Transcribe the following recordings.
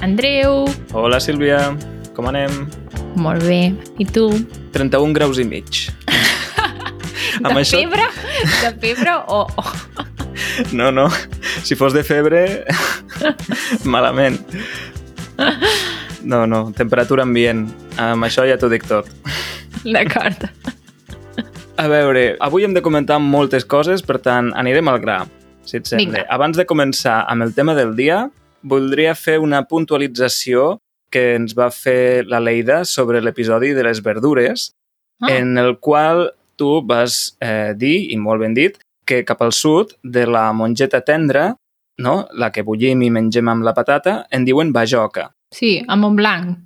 Andreu, Hola, Sílvia. Com anem? molt bé. I tu? 31 graus i mig. De Amb això- febre? De febre o... o... No, no. Si fos de febre, malament. No, no. Temperatura ambient. Amb això ja t'ho dic tot. D'acord. A veure, avui hem de comentar moltes coses, per tant, anirem al gra, si et sembla. Vinga. Abans de començar amb el tema del dia, voldria fer una puntualització que ens va fer la Leida sobre l'episodi de les verdures, Ah. en el qual tu vas eh, dir, i molt ben dit, que cap al sud de la mongeta tendra, no? la que bullim i mengem amb la patata, en diuen bajoca. Sí, a Montblanc.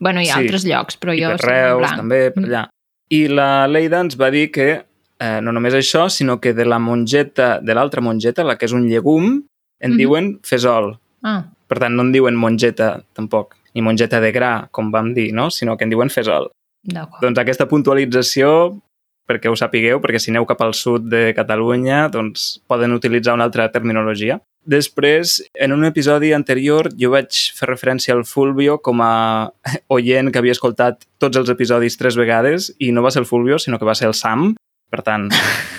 Bueno, hi ha Sí. altres llocs, però I jo per soc Reus, també, per Mm. allà. I la Leida ens va dir que eh, no només això, sinó que de la mongeta, de l'altra mongeta, la que és un llegum, en Mhm. diuen fesol. Ah, Per tant, no en diuen mongeta, tampoc, ni mongeta de gra, com vam dir, no? sinó que en diuen fesol. d'acord. Doncs aquesta puntualització, perquè ho sapigueu, perquè si aneu cap al sud de Catalunya, doncs poden utilitzar una altra terminologia. Després, en un episodi anterior, jo vaig fer referència al Fulvio com a oient que havia escoltat tots els episodis tres vegades i no va ser el Fulvio, sinó que va ser el Sam. Per tant,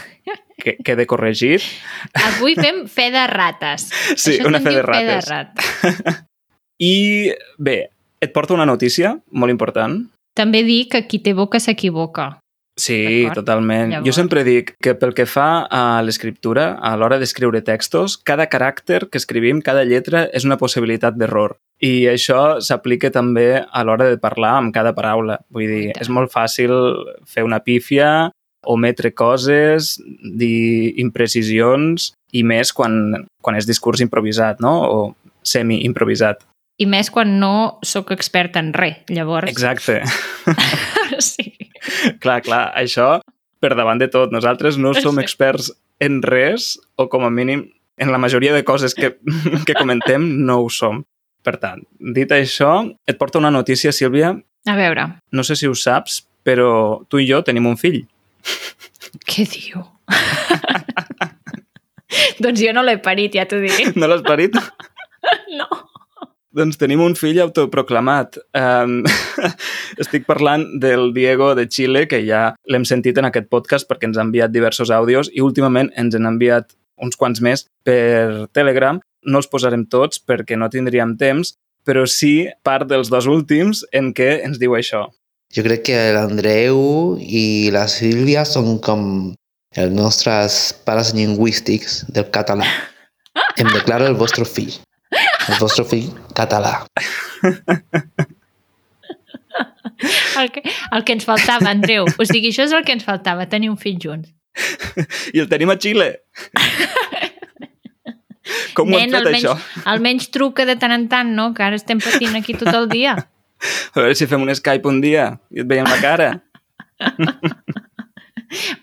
que quede corregit. Avui fem fe de rates. Sí, Això una fe de rates. rates. I bé, et porto una notícia molt important. També dic que qui té boca s'equivoca. Sí, totalment. Llavors. Jo sempre dic que pel que fa a l'escriptura, a l'hora d'escriure textos, cada caràcter que escrivim, cada lletra, és una possibilitat d'error. I això s'aplica també a l'hora de parlar amb cada paraula. Vull dir, és molt fàcil fer una pífia, ometre coses, dir imprecisions, i més quan, quan és discurs improvisat, no? O semi-improvisat. I més quan no sóc experta en res. Llavors, Exacte. sí. clar, clar, això per davant de tot. Nosaltres no som experts en res, o com a mínim en la majoria de coses que, que comentem no ho som. Per tant, dit això, et porto una notícia, Sílvia. A veure, No sé si ho saps, però tu i jo tenim un fill. què diu? doncs jo no l'he parit, ja t'ho diré. No l'has parit? No. Doncs tenim un fill autoproclamat. Um, estic parlant del Diego de Xile, que ja l'hem sentit en aquest podcast perquè ens ha enviat diversos àudios i últimament ens han enviat uns quants més per Telegram. No els posarem tots perquè no tindríem temps, però sí part dels dos últims en què ens diu això. Jo crec que l'Andreu i la Sílvia són com els nostres pares lingüístics del català. Em declaro el vostre fill. El vostre fill català. El que, el que ens faltava, Andreu. O sigui, això és el que ens faltava, tenir un fill junts. I el tenim a Xile! Com ho hem fet, almenys, això? almenys truca de tant en tant, no? Que ara estem patint aquí tot el dia. A veure si fem un Skype un dia i et veiem la cara.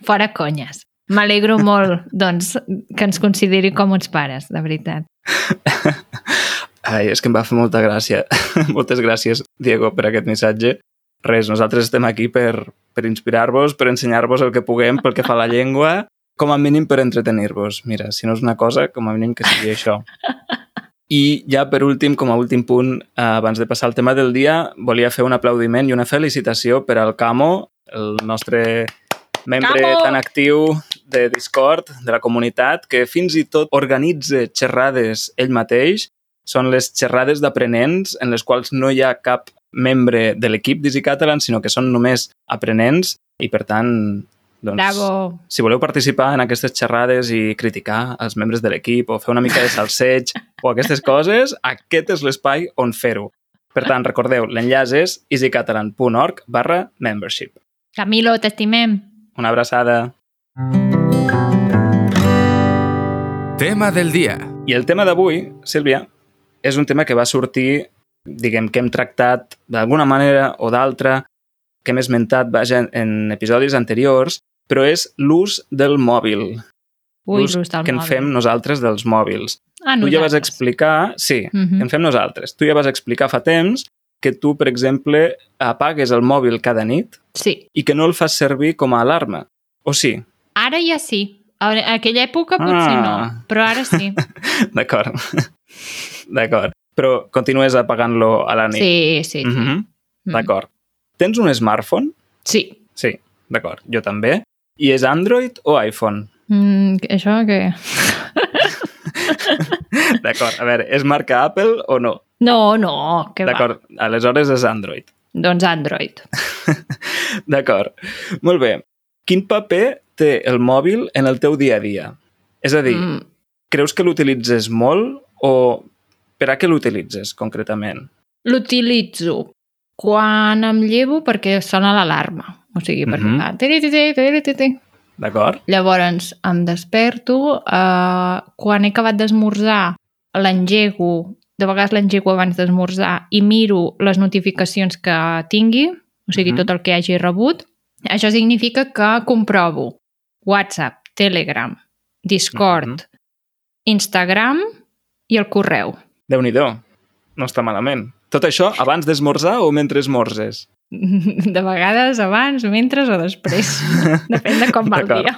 Fora conyes. M'alegro molt, doncs, que ens consideri com uns pares, de veritat. Ai, és que em va fer molta gràcia. Moltes gràcies, Diego, per aquest missatge. Res, nosaltres estem aquí per, per inspirar-vos, per ensenyar-vos el que puguem pel que fa a la llengua, com a mínim per entretenir-vos. Mira, si no és una cosa, com a mínim que sigui això. I ja per últim, com a últim punt, eh, abans de passar al tema del dia, volia fer un aplaudiment i una felicitació per al Camo, el nostre membre Camo! tan actiu de Discord, de la comunitat, que fins i tot organitza xerrades ell mateix. Són les xerrades d'aprenents en les quals no hi ha cap membre de l'equip d'Easy Catalan, sinó que són només aprenents i, per tant, doncs, Bravo! si voleu participar en aquestes xerrades i criticar els membres de l'equip o fer una mica de salseig o aquestes coses, aquest és l'espai on fer-ho. Per tant, recordeu, l'enllaç és easycatalan.org barra membership. Camilo, t'estimem. Una abraçada. Tema del dia. I el tema d'avui, Sílvia, és un tema que va sortir, diguem, que hem tractat d'alguna manera o d'altra, que hem esmentat vaja, en episodis anteriors, però és l'ús del mòbil. Ui, l'ús que en mòbil. fem nosaltres dels mòbils. Ah, Tu ja vas nosaltres. explicar... Sí, Mhm. que en fem nosaltres. Tu ja vas explicar fa temps que tu, per exemple, apagues el mòbil cada nit Sí. i que no el fas servir com a alarma. O sí? Ara ja sí. A aquella època potser Ah. no, però ara sí. D'acord. D'acord. Però continues apagant-lo a la nit. Sí, sí. sí. Mm. D'acord. Tens un smartphone? Sí. Sí, d'acord. Jo també. I és Android o iPhone? Mm, això què? D'acord. A veure, és marca Apple o no? No, no, que va. D'acord. Aleshores és Android. Doncs Android. D'acord. Molt bé. Quin paper té el mòbil en el teu dia a dia? És a dir, Mm, creus que l'utilitzes molt o per a què l'utilitzes concretament? L'utilitzo quan em llevo perquè sona l'alarma. O sigui, perquè tiri, tiri. D'acord? Llavors em desperto, eh, quan he acabat d'esmorzar l'engego, de vegades l'engego abans d'esmorzar i miro les notificacions que tingui, o sigui, Mhm. tot el que hagi rebut. Això significa que comprovo WhatsApp, Telegram, Discord, Mhm. Instagram i el correu. Déu nhi No està malament. Tot això abans d'esmorzar o mentre esmorzes? De vegades abans, mentre o després. Depèn de com va el dia.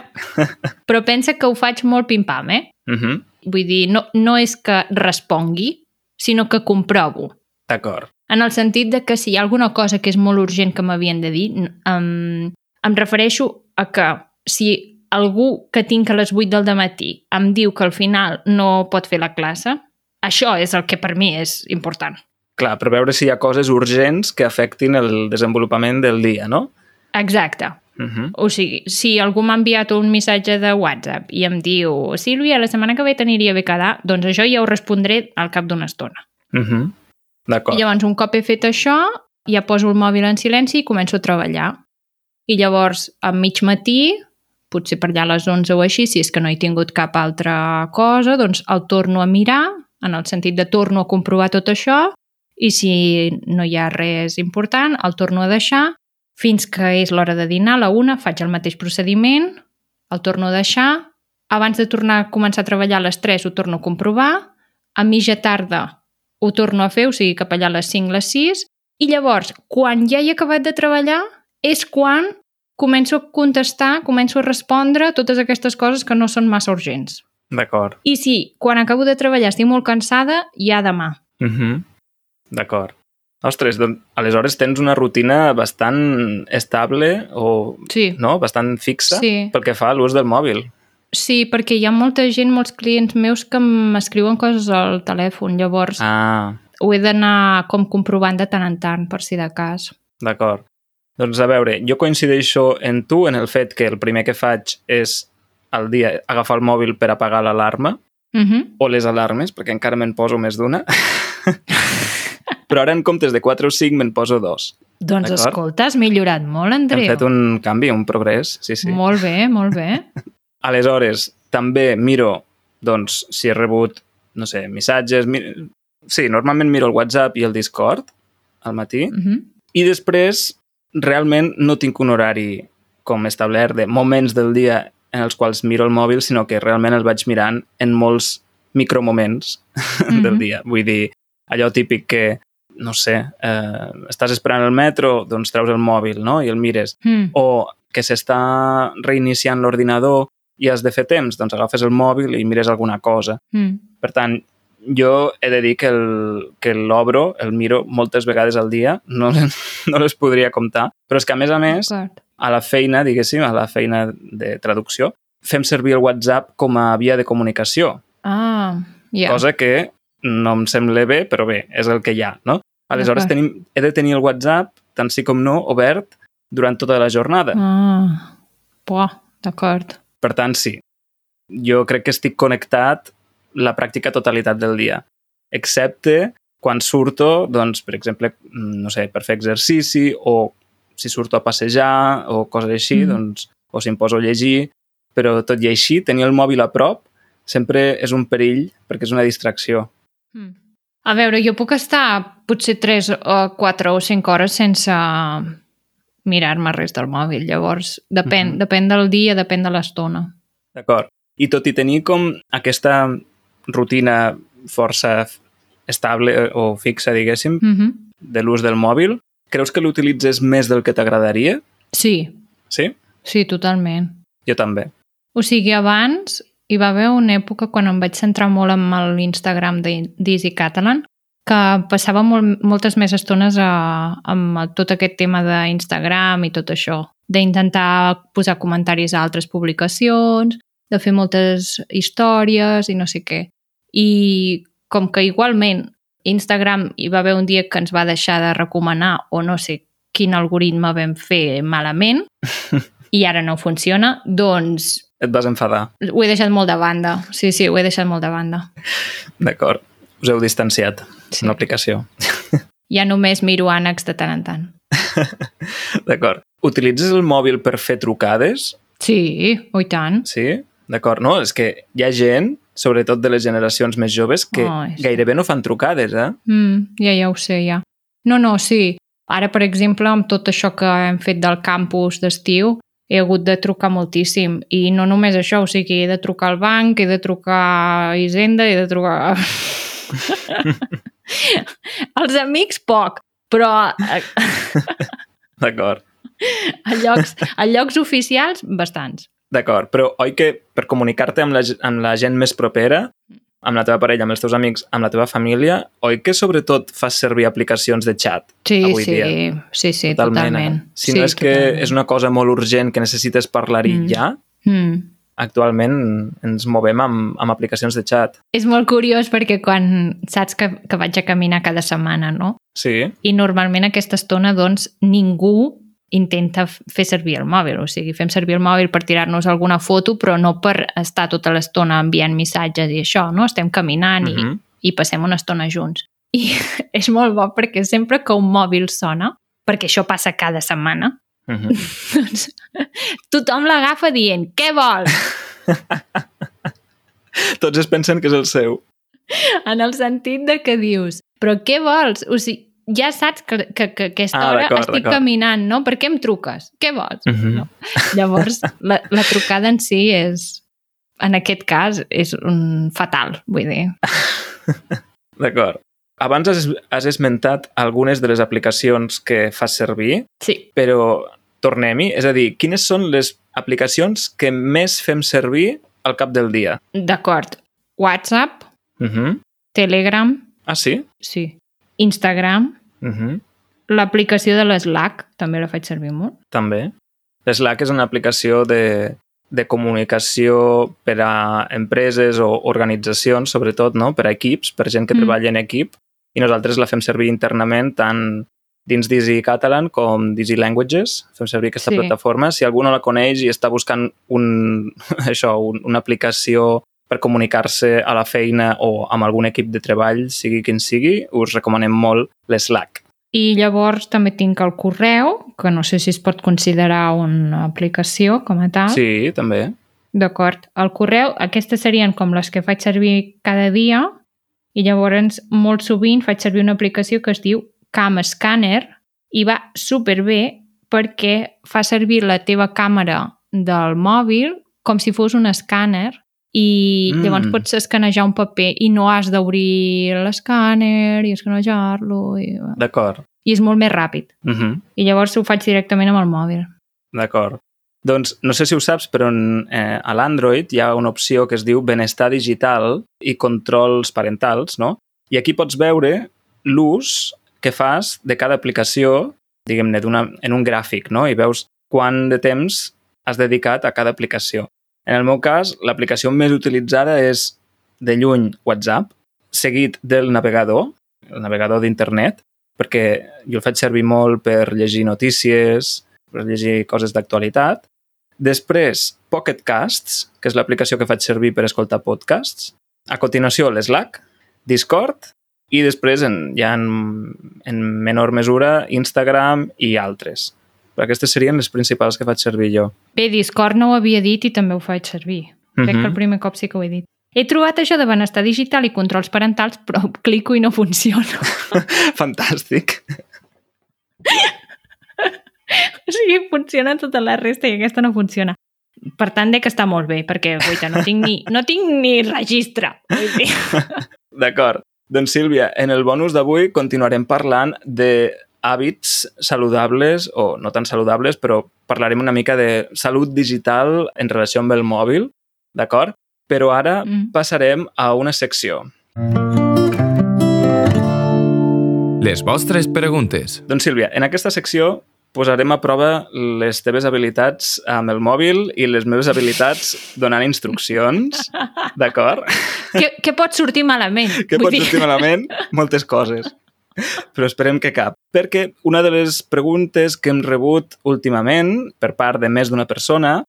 Però pensa que ho faig molt pim-pam, eh? Uh -huh. Vull dir, no, no és que respongui, sinó que comprovo. D'acord. En el sentit de que si hi ha alguna cosa que és molt urgent que m'havien de dir, em, em refereixo a que si algú que tinc a les 8 del matí em diu que al final no pot fer la classe, això és el que per mi és important. Clar, per veure si hi ha coses urgents que afectin el desenvolupament del dia, no? Exacte. Uh -huh. O sigui, si algú m'ha enviat un missatge de WhatsApp i em diu Sílvia, la setmana que ve t'aniria bé quedar, doncs això ja ho respondré al cap d'una estona. Uh -huh. D'acord. Llavors, un cop he fet això, ja poso el mòbil en silenci i començo a treballar. I llavors, a mig matí, potser per allà a les 11 o així, si és que no he tingut cap altra cosa, doncs el torno a mirar, en el sentit de torno a comprovar tot això, i si no hi ha res important, el torno a deixar, fins que és l'hora de dinar, a la una, faig el mateix procediment, el torno a deixar, abans de tornar a començar a treballar a les 3 ho torno a comprovar, a mitja tarda ho torno a fer, o sigui, cap allà a les 5, les 6, i llavors, quan ja he acabat de treballar, és quan començo a contestar, començo a respondre totes aquestes coses que no són massa urgents. D'acord. I si, quan acabo de treballar, estic molt cansada, ja demà. Uh -huh. D'acord. Ostres, doncs, aleshores tens una rutina bastant estable o, Sí. no?, bastant fixa Sí. pel que fa a l'ús del mòbil. Sí, perquè hi ha molta gent, molts clients meus que m'escriuen coses al telèfon, llavors Ah, ho he d'anar com comprovant de tant en tant, per si de cas. d'acord. Doncs a veure, jo coincideixo en tu en el fet que el primer que faig és al dia agafar el mòbil per apagar l'alarma Uh -huh. o les alarmes, perquè encara me'n poso més d'una. Però ara en comptes de 4 o 5 me'n poso 2. Doncs escolta, has millorat molt, Hem Andreu. fet un canvi, un progrés, sí, sí. Molt bé, molt bé. Aleshores, també miro doncs, si he rebut, no sé, missatges... Mi... Sí, normalment miro el WhatsApp i el Discord al matí. Uh -huh. I després, realment, no tinc un horari com establert de moments del dia en els quals miro el mòbil, sinó que realment el vaig mirant en molts micromoments del Mhm. dia. Vull dir, allò típic que, no sé, eh, estàs esperant el metro, doncs treus el mòbil, no?, i el mires. Mm. O que s'està reiniciant l'ordinador i has de fer temps, doncs agafes el mòbil i mires alguna cosa. Mm. Per tant, jo he de dir que el- que l'obro, el miro moltes vegades al dia, no, no les podria comptar, però és que a més a més, D'acord. A la feina, diguéssim, a la feina de traducció, fem servir el WhatsApp com a via de comunicació, Ah, ja. cosa que no em sembla bé, però bé, és el que hi ha, no? Aleshores, tenim, he de tenir el WhatsApp, tant sí com no, obert durant tota la jornada. Ah, buah, d'acord. Per tant, sí, jo crec que estic connectat la pràctica totalitat del dia, excepte quan surto, doncs, per exemple, no sé, per fer exercici o si surto a passejar o coses així, Mhm. doncs, o si em poso a llegir, però tot i així, tenir el mòbil a prop sempre és un perill perquè és una distracció. Mm. A veure, jo puc estar potser 3 o 4 o 5 hores sense mirar-me res del mòbil. Llavors, depèn, Mhm. depèn del dia, depèn de l'estona. D'acord. I tot i tenir com aquesta rutina força estable eh, o fixa, diguéssim, Mm -hmm. de l'ús del mòbil, creus que l'utilitzes més del que t'agradaria? Sí, Sí? sí, totalment. Jo també. O sigui, abans hi va haver una època quan em vaig centrar molt amb l'Instagram d'Easy Catalan, que passava molt, moltes més estones a, amb tot aquest tema d'Instagram i tot això, d'intentar posar comentaris a altres publicacions, de fer moltes històries i no sé què. I com que igualment Instagram hi va haver un dia que ens va deixar de recomanar o no sé quin algoritme vam fer malament i ara no funciona, doncs Et vas enfadar. ho he deixat molt de banda. Sí, sí, ho he deixat molt de banda. D'acord. Us heu distanciat. Sí. Una aplicació. Ja només miro ànecs de tant en tant. D'acord. Utilitzes el mòbil per fer trucades? Sí, oh, i tant. Sí? D'acord. No, és que hi ha gent, sobretot de les generacions més joves, que Ai, sí. gairebé no fan trucades, eh? Mm, ja, ja ho sé, ja. No, no, sí. Ara, per exemple, amb tot això que hem fet del campus d'estiu, he hagut de trucar moltíssim. I no només això, o sigui, he de trucar al banc, he de trucar a Hisenda, he de trucar... Els amics, poc, però D'acord. a, llocs, a llocs oficials, bastants. D'acord, però oi que per comunicar-te amb, la, amb la gent més propera, amb la teva parella, amb els teus amics, amb la teva família, oi que sobretot fas servir aplicacions de chat Sí, avui sí, dia? sí, sí, totalment. eh? Si sí, no és que totalment. és una cosa molt urgent que necessites parlar-hi Mm. ja, Mm. actualment ens movem amb, amb aplicacions de chat. És molt curiós perquè quan saps que, que vaig a caminar cada setmana, no? Sí, I normalment aquesta estona, doncs, ningú intenta fer servir el mòbil. O sigui, fem servir el mòbil per tirar-nos alguna foto, però no per estar tota l'estona enviant missatges i això, no? Estem caminant i, Mhm. i passem una estona junts. I és molt bo perquè sempre que un mòbil sona, perquè això passa cada setmana, Mhm. doncs tothom l'agafa dient, què vols? Tots es pensen que és el seu. en el sentit de que dius, però què vols? O sigui, ja saps que, que, que aquesta Ah, hora estic caminant, no? Per què em truques? Què vols? Mhm. no. Llavors, la, la trucada en si és, en aquest cas, és un fatal, vull dir. D'acord. Abans has, has esmentat algunes de les aplicacions que fas servir, Sí. però tornem-hi. És a dir, quines són les aplicacions que més fem servir al cap del dia? D'acord. WhatsApp, Uh -huh. Telegram, Ah, sí? sí. Instagram, Uh -huh. l'aplicació de l'Slack, també la faig servir molt. També. Slack és una aplicació de, de comunicació per a empreses o organitzacions, sobretot, no? per a equips, per gent que Mm. treballa en equip, i nosaltres la fem servir internament tant dins d'Easy Catalan com d'Easy Languages. Fem servir aquesta Sí. plataforma. Si algú no la coneix i està buscant un, això, un, una aplicació per comunicar-se a la feina o amb algun equip de treball, sigui quin sigui, us recomanem molt l'Slack. I llavors també tinc el correu, que no sé si es pot considerar una aplicació com a tal. Sí, també. D'acord. El correu, aquestes serien com les que faig servir cada dia i llavors molt sovint faig servir una aplicació que es diu Cam Scanner i va superbé perquè fa servir la teva càmera del mòbil com si fos un escàner i Mm. llavors pots escanejar un paper i no has d'obrir l'escàner i escanejar-lo i, D'acord. i és molt més ràpid. Uh -huh. I llavors ho faig directament amb el mòbil. D'acord. Doncs no sé si ho saps, però en, eh, a l'Android hi ha una opció que es diu Benestar Digital i Controls Parentals, no? I aquí pots veure l'ús que fas de cada aplicació, diguem-ne, en un gràfic, no? I veus quant de temps has dedicat a cada aplicació. En el meu cas, l'aplicació més utilitzada és de lluny WhatsApp, seguit del navegador, el navegador d'internet, perquè jo el faig servir molt per llegir notícies, per llegir coses d'actualitat. Després, Pocket Casts, que és l'aplicació que faig servir per escoltar podcasts. A continuació, l'Slack, Discord i després, en, ja en, en menor mesura, Instagram i altres. Però aquestes serien les principals que faig servir jo. Bé, Discord no ho havia dit i també ho faig servir. Crec que el Mhm. primer cop sí que ho he dit. He trobat això de benestar digital i controls parentals, però clico i no funciona. Fantàstic. o sigui, funciona tota la resta i aquesta no funciona. Per tant, de que està molt bé, perquè, guaita, no tinc ni, no tinc ni registre. D'acord. Doncs Sílvia, en el bonus d'avui continuarem parlant de hàbits saludables, o no tan saludables, però parlarem una mica de salut digital en relació amb el mòbil, d'acord? Però ara Mm. passarem a una secció. Les vostres preguntes. Doncs Sílvia, en aquesta secció posarem a prova les teves habilitats amb el mòbil i les meves habilitats donant instruccions, d'acord? què, què pot sortir malament? Vull pot dir- sortir malament? Moltes coses. Però esperem que cap. Perquè una de les preguntes que hem rebut últimament per part de més d'una persona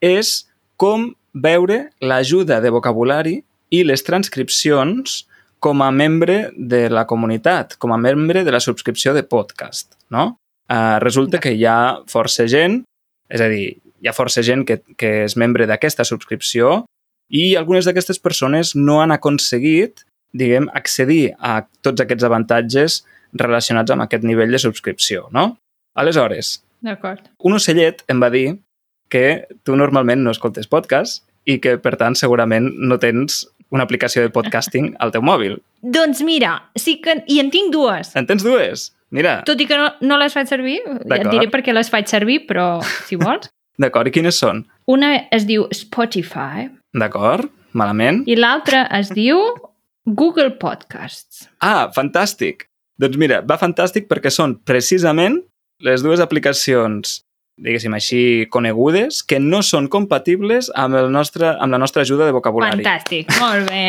és com veure l'ajuda de vocabulari i les transcripcions com a membre de la comunitat, com a membre de la subscripció de podcast, no? Uh, resulta que hi ha força gent, és a dir, hi ha força gent que, que és membre d'aquesta subscripció i algunes d'aquestes persones no han aconseguit diguem, accedir a tots aquests avantatges relacionats amb aquest nivell de subscripció, no? Aleshores, un ocellet em va dir que tu normalment no escoltes podcast i que, per tant, segurament no tens una aplicació de podcasting al teu mòbil. Doncs mira, sí que... I en tinc dues. En tens dues? Mira, Tot i que no, no les faig servir, ja et diré per què les faig servir, però si vols. d'acord. I quines són? Una es diu Spotify D'acord? Malament? i l'altra es diu Google Podcasts. Ah, fantàstic! Doncs mira, va fantàstic perquè són precisament les dues aplicacions diguéssim així, conegudes, que no són compatibles amb, el nostre, amb la nostra ajuda de vocabulari. Fantàstic, molt bé.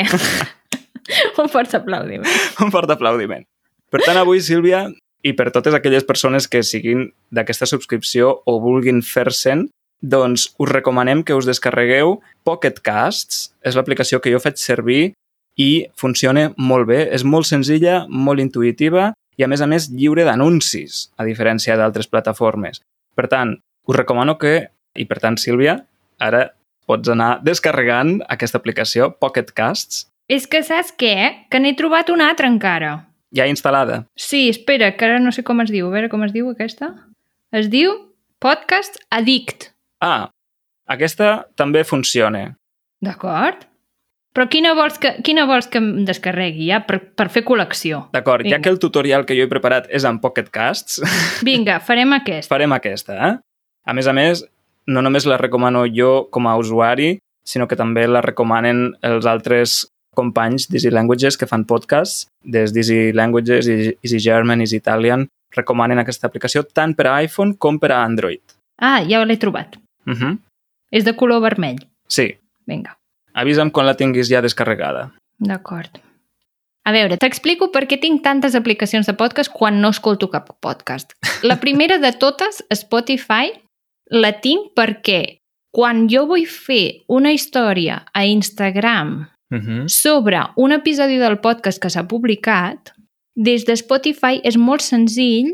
Un fort aplaudiment. Un fort aplaudiment. Per tant, avui, Sílvia, i per totes aquelles persones que siguin d'aquesta subscripció o vulguin fer-se'n, doncs us recomanem que us descarregueu Pocket Casts. És l'aplicació que jo faig servir i funciona molt bé. És molt senzilla, molt intuïtiva i, a més a més, lliure d'anuncis, a diferència d'altres plataformes. Per tant, us recomano que, i per tant, Sílvia, ara pots anar descarregant aquesta aplicació, Pocket Casts, És que saps què? Que n'he trobat una altra encara. ja instal·lada. Sí, espera, que ara no sé com es diu. A veure com es diu aquesta. Es diu Podcast Addict. Ah, aquesta també funciona. D'acord? Però quina vols que, quina vols que em descarregui, ja? Per, per fer col·lecció. D'acord, ja que el tutorial que jo he preparat és en Pocket Casts, Vinga, farem aquesta. farem aquesta, eh? A més a més, no només la recomano jo com a usuari, sinó que també la recomanen els altres companys d'Easy Languages que fan podcasts, des d'Easy Languages, Easy Easy German, Easy Italian, recomanen aquesta aplicació tant per a iPhone com per a Android. Ah, ja l'he trobat. Uh -huh. És de color vermell. Sí, Vinga, avisa'm quan la tinguis ja descarregada. d'acord. A veure, t'explico per què tinc tantes aplicacions de podcast quan no escolto cap podcast. La primera de totes, Spotify, la tinc perquè quan jo vull fer una història a Instagram Uh -huh. sobre un episodi del podcast que s'ha publicat, des de Spotify és molt senzill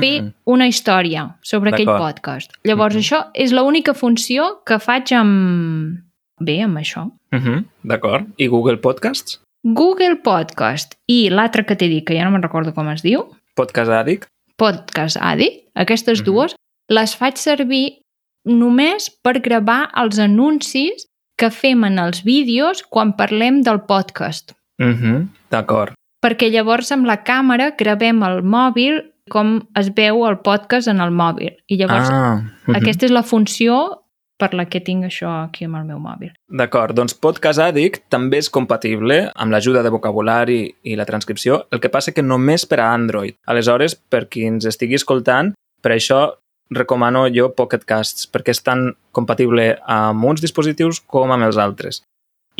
fer una història sobre aquell Mm. Podcast. Llavors, Mhm. això és l'única funció que faig amb... Bé, amb això. Uh -huh. D'acord. I Google Podcasts? Google Podcast i l'altre que t'he dit, que ja no me'n recordo com es diu, Podcast Addict? Podcast Addict, aquestes Mhm. dues, les faig servir només per gravar els anuncis que fem en els vídeos quan parlem del podcast. Uh -huh. D'acord. perquè llavors amb la càmera gravem el mòbil com es veu el podcast en el mòbil. I llavors ah, uh -huh. aquesta és la funció per la que tinc això aquí amb el meu mòbil. D'acord, doncs Podcast Addict també és compatible amb l'ajuda de vocabulari i la transcripció, el que passa que només per a Android. Aleshores, per qui ens estigui escoltant, per això recomano jo Pocket Casts, perquè és tan compatible amb uns dispositius com amb els altres.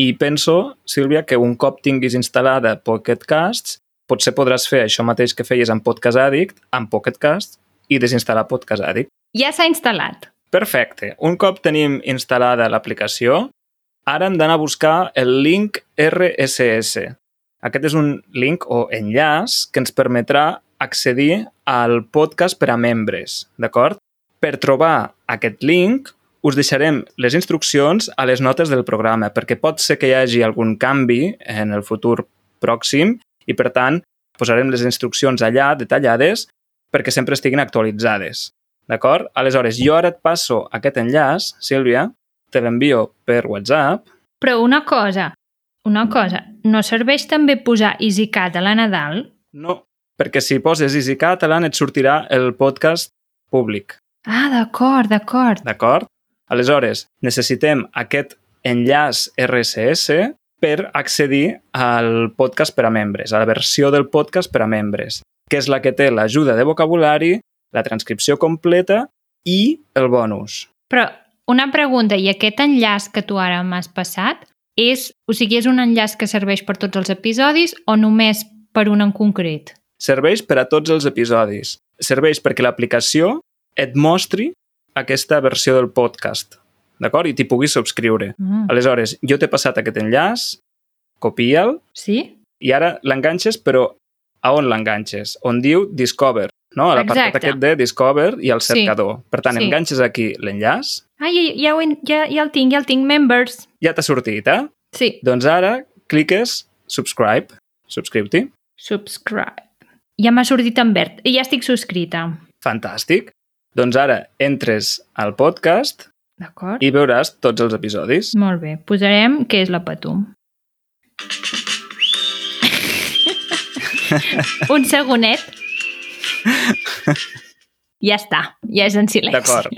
I penso, Sílvia, que un cop tinguis instal·lada Pocket Casts, potser podràs fer això mateix que feies amb Podcast Addict, amb Pocket Casts, i desinstal·lar Podcast Addict. Ja s'ha instal·lat. Perfecte. Un cop tenim instal·lada l'aplicació, ara hem d'anar a buscar el link RSS. Aquest és un link o enllaç que ens permetrà accedir al podcast per a membres, d'acord? Per trobar aquest link, us deixarem les instruccions a les notes del programa, perquè pot ser que hi hagi algun canvi en el futur pròxim i, per tant, posarem les instruccions allà detallades perquè sempre estiguin actualitzades. D'acord? Aleshores, jo ara et passo aquest enllaç, Sílvia, te l'envio per WhatsApp. Però una cosa, una cosa, no serveix també posar EasyCat a la Nadal? No, perquè si poses Easy Catalan et sortirà el podcast públic. Ah, d'acord, d'acord. D'acord? Aleshores, necessitem aquest enllaç RSS per accedir al podcast per a membres, a la versió del podcast per a membres, que és la que té l'ajuda de vocabulari, la transcripció completa i el bonus. Però una pregunta, i aquest enllaç que tu ara m'has passat, és, o sigui, és un enllaç que serveix per tots els episodis o només per un en concret? Serveix per a tots els episodis. Serveix perquè l'aplicació et mostri aquesta versió del podcast, d'acord? I t'hi puguis subscriure. Mm. Aleshores, jo t'he passat aquest enllaç, copia'l, Sí? i ara l'enganxes, però a on l'enganxes? On diu Discover, no? A l'apartat aquest de Discover i Sí. cercador. Per tant, Sí. enganxes aquí l'enllaç, Ah, ja, ja, ho ja, ja el tinc, ja el tinc, members. ja t'ha sortit, eh? Sí. Doncs ara cliques subscribe, subscriu-t'hi, Subscribe. Ja m'ha sortit en verd. I ja estic subscrita. fantàstic. Doncs ara entres al podcast i veuràs tots els episodis. Molt bé. Posarem què és la Patum. Un segonet. Ja està. Ja és en silenci. D'acord.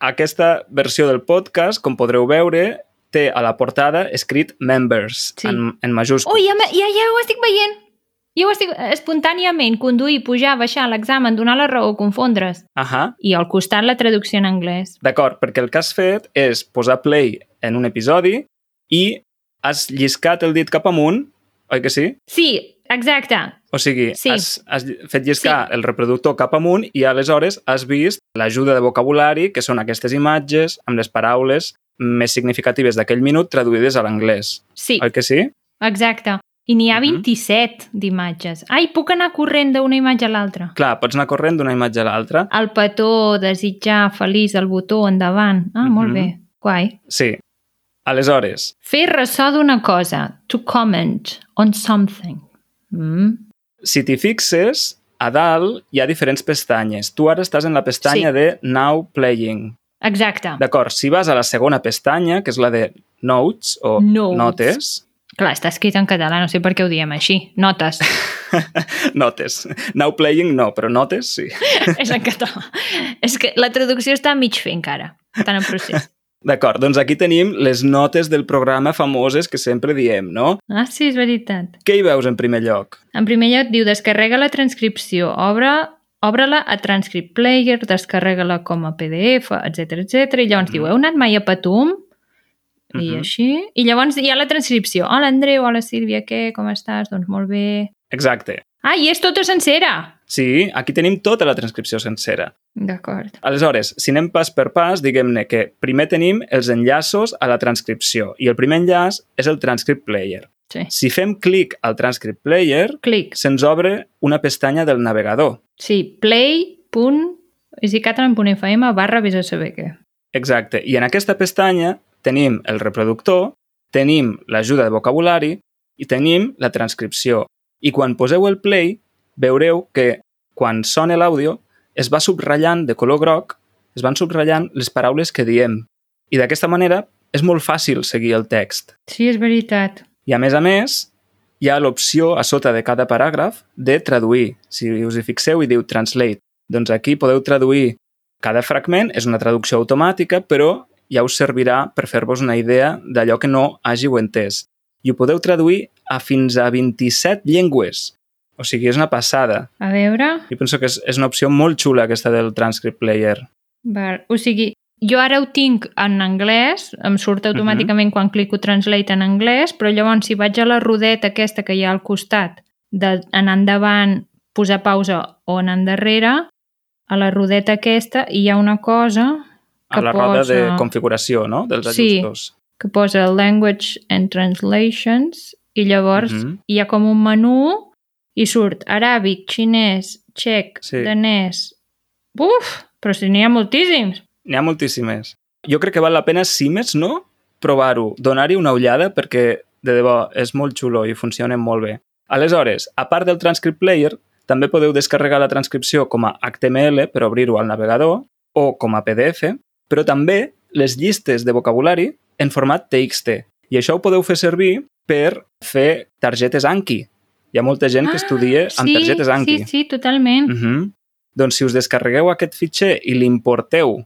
Aquesta versió del podcast, com podreu veure, té a la portada escrit Members, Sí. en, en majúscules. Ui, ja, ja, ja ho estic veient. Ja ho estic... Espontàniament, conduir, pujar, baixar l'examen, donar la raó, confondre's. Ahà, I al costat la traducció en anglès. d'acord, perquè el que has fet és posar play en un episodi i has lliscat el dit cap amunt, oi que sí? Sí, exacte. O sigui, Sí. has, has fet lliscar el reproductor cap amunt i aleshores has vist l'ajuda de vocabulari, que són aquestes imatges amb les paraules més significatives d'aquell minut traduïdes a l'anglès. Sí, Oi que sí? exacte. I n'hi ha Mhm. 27 d'imatges. Ai, puc anar corrent d'una imatge a l'altra. Clar, pots anar corrent d'una imatge a l'altra. El petó, desitjar, feliç, el botó, endavant. Ah, molt Mhm. bé. Guai. Sí. Aleshores, Fer ressò d'una cosa. To comment on something. Mm. Si t'hi fixes, a dalt hi ha diferents pestanyes. Tu ara estàs en la pestanya Sí. de Now Playing. Exacte. D'acord, si vas a la segona pestanya, que és la de Notes o Notes. Notes, Clar, està escrit en català, no sé per què ho diem així. Notes. Notes. Now Playing no, però Notes sí. és en català. És que la traducció està a mig fer encara. Està en procés. D'acord, doncs aquí tenim les notes del programa famoses que sempre diem, no? Ah, sí, és veritat. Què hi veus en primer lloc? En primer lloc diu descarrega la transcripció, obre obre-la a Transcript Player, descarrega-la com a PDF, etc etc. I llavors Mhm. diu, heu anat mai a Patum? I Mhm. així. I llavors hi ha la transcripció. Hola, Andreu, hola, Sílvia, què? Com estàs? Doncs molt bé. Exacte. Ah, i és tota sencera! Sí, aquí tenim tota la transcripció sencera. D'acord. Aleshores, si anem pas per pas, diguem-ne que primer tenim els enllaços a la transcripció i el primer enllaç és el Transcript Player. Sí. Si fem clic al Transcript Player, Clic. se'ns obre una pestanya del navegador. Sí, play.easycatalan.fm barra vés a saber què. Exacte. I en aquesta pestanya tenim el reproductor, tenim l'ajuda de vocabulari i tenim la transcripció. I quan poseu el play, veureu que quan sona l'àudio es va subratllant de color groc, es van subratllant les paraules que diem. I d'aquesta manera és molt fàcil seguir el text. Sí, és veritat. I a més a més, hi ha l'opció a sota de cada paràgraf de traduir. Si us hi fixeu i diu translate, doncs aquí podeu traduir cada fragment, és una traducció automàtica, però ja us servirà per fer-vos una idea d'allò que no hàgiu entès. I ho podeu traduir a fins a 27 llengües. O sigui, és una passada. A veure... Jo penso que és, és una opció molt xula aquesta del Transcript Player. Val. O sigui, jo ara ho tinc en anglès, em surt automàticament uh -huh. quan clico Translate en anglès, però llavors si vaig a la rodeta aquesta que hi ha al costat, d'anar endavant, posar pausa o anar endarrere, a la rodeta aquesta hi ha una cosa A que la roda de posa- configuració, no?, dels Sí. ajustos. que posa Language and Translations i llavors Mhm. -huh. hi ha com un menú i surt aràbic, xinès, txec, Sí. danès... Uf, però si n'hi ha moltíssims. N'hi ha moltíssimes. Jo crec que val la pena, si més no, provar-ho, donar-hi una ullada perquè, de debò, és molt xulo i funciona molt bé. Aleshores, a part del Transcript Player, També podeu descarregar la transcripció com a HTML per obrir-ho al navegador o com a PDF, però també les llistes de vocabulari en format TXT. I això ho podeu fer servir per fer targetes Anki. Hi ha molta gent que estudia amb sí, targetes Anki. Sí, sí, totalment. Mm -hmm. Doncs si us descarregueu aquest fitxer i l'importeu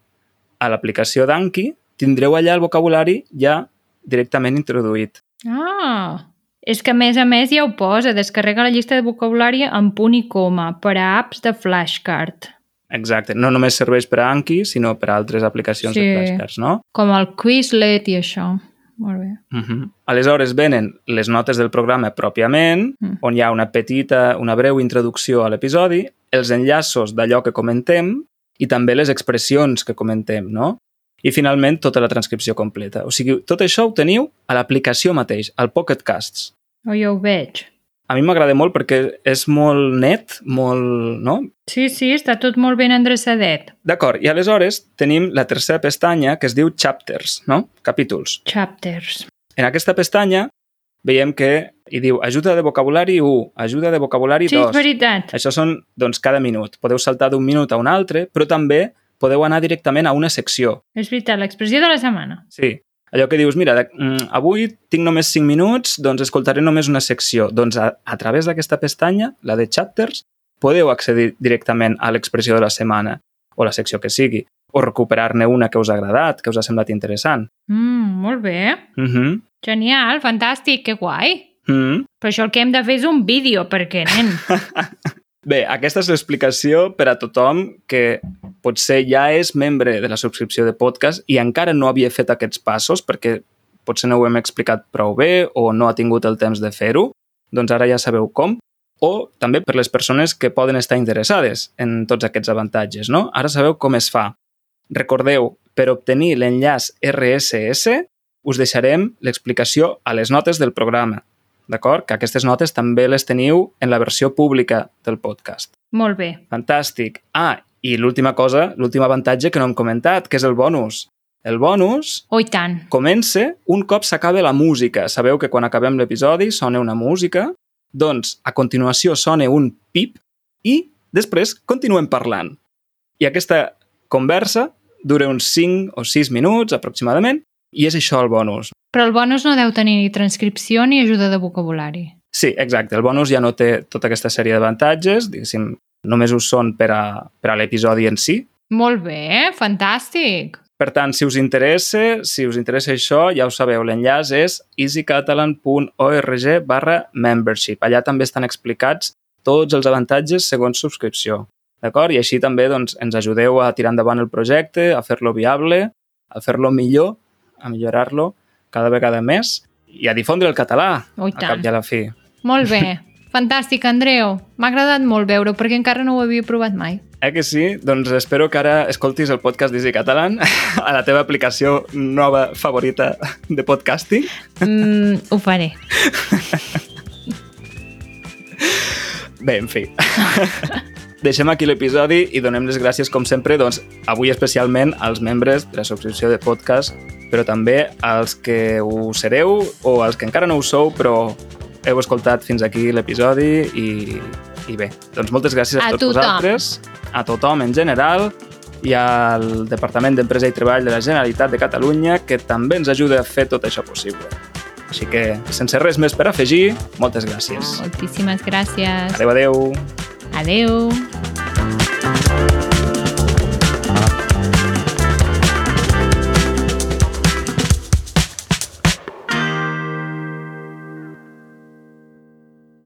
a l'aplicació d'Anki, tindreu allà el vocabulari ja directament introduït. Ah, és que a més a més ja ho posa, descarrega la llista de vocabulari en punt i coma per a apps de flashcard. Exacte. No només serveix per a Anki, sinó per a altres aplicacions Sí. de flashcards, no? Com el Quizlet i això. Molt bé. Uh -huh. Aleshores venen les notes del programa pròpiament, Mm. on hi ha una petita, una breu introducció a l'episodi, els enllaços d'allò que comentem i també les expressions que comentem, no? I finalment tota la transcripció completa. O sigui, tot això ho teniu a l'aplicació mateix, al Pocket Casts. Oh, ja ho veig. A mi m'agrada molt perquè és molt net, molt... no? Sí, sí, està tot molt ben endreçadet. D'acord, i aleshores tenim la tercera pestanya que es diu Chapters, no? Capítols. Chapters. En aquesta pestanya veiem que hi diu ajuda de vocabulari 1, ajuda de vocabulari Sí, 2. és veritat. Això són, doncs, cada minut. Podeu saltar d'un minut a un altre, però també podeu anar directament a una secció. És veritat, l'expressió de la setmana. Sí. Allò que dius, mira, de, mm, avui tinc només 5 minuts, doncs escoltaré només una secció. Doncs a, a través d'aquesta pestanya, la de chapters, podeu accedir directament a l'expressió de la setmana, o la secció que sigui, o recuperar-ne una que us ha agradat, que us ha semblat interessant. Mm, molt bé. Mm -hmm. Genial, fantàstic, que guai. mm. Però això el que hem de fer és un vídeo, perquè, nen, Bé, aquesta és l'explicació per a tothom que potser ja és membre de la subscripció de podcast i encara no havia fet aquests passos perquè potser no ho hem explicat prou bé o no ha tingut el temps de fer-ho, doncs ara ja sabeu com. O també per les persones que poden estar interessades en tots aquests avantatges, no? Ara sabeu com es fa. Recordeu, per obtenir l'enllaç RSS us deixarem l'explicació a les notes del programa, d'acord? Que aquestes notes també les teniu en la versió pública del podcast. molt bé. Fantàstic. Ah, i l'última cosa, l'últim avantatge que no hem comentat, que és el bonus. El bonus Oh, tant. comença un cop s'acaba la música. Sabeu que quan acabem l'episodi sona una música, doncs a continuació sona un pip i després continuem parlant. I aquesta conversa dura uns 5 o 6 minuts aproximadament i és això el bonus. Però el bonus no deu tenir ni transcripció ni ajuda de vocabulari. Sí, exacte. El bonus ja no té tota aquesta sèrie d'avantatges, diguéssim, només us són per a, per a l'episodi en si. Molt bé, fantàstic. Per tant, si us interessa, si us interessa això, ja ho sabeu, l'enllaç és easycatalan.org barra membership. Allà també estan explicats tots els avantatges segons subscripció. D'acord? I així també doncs, ens ajudeu a tirar endavant el projecte, a fer-lo viable, a fer-lo millor, a millorar-lo cada vegada més i a difondre el català, Oh, i a cap i a la fi. Molt bé. Fantàstic, Andreu. M'ha agradat molt veure perquè encara no ho havia provat mai. Eh que sí? Doncs espero que ara escoltis el podcast d'Easy Catalan a la teva aplicació nova favorita de podcasting. Mm, ho faré. Bé, en fi. Deixem aquí l'episodi i donem les gràcies, com sempre, doncs, avui especialment als membres de la subscripció de podcast, però també als que ho sereu o als que encara no ho sou, però heu escoltat fins aquí l'episodi i, i bé, doncs moltes gràcies a, A tots tothom. vosaltres, a tothom en general i al Departament d'Empresa i Treball de la Generalitat de Catalunya, que també ens ajuda a fer tot això possible. Així que, sense res més per afegir, moltes gràcies. Moltíssimes gràcies. Adéu, adéu. Adeu.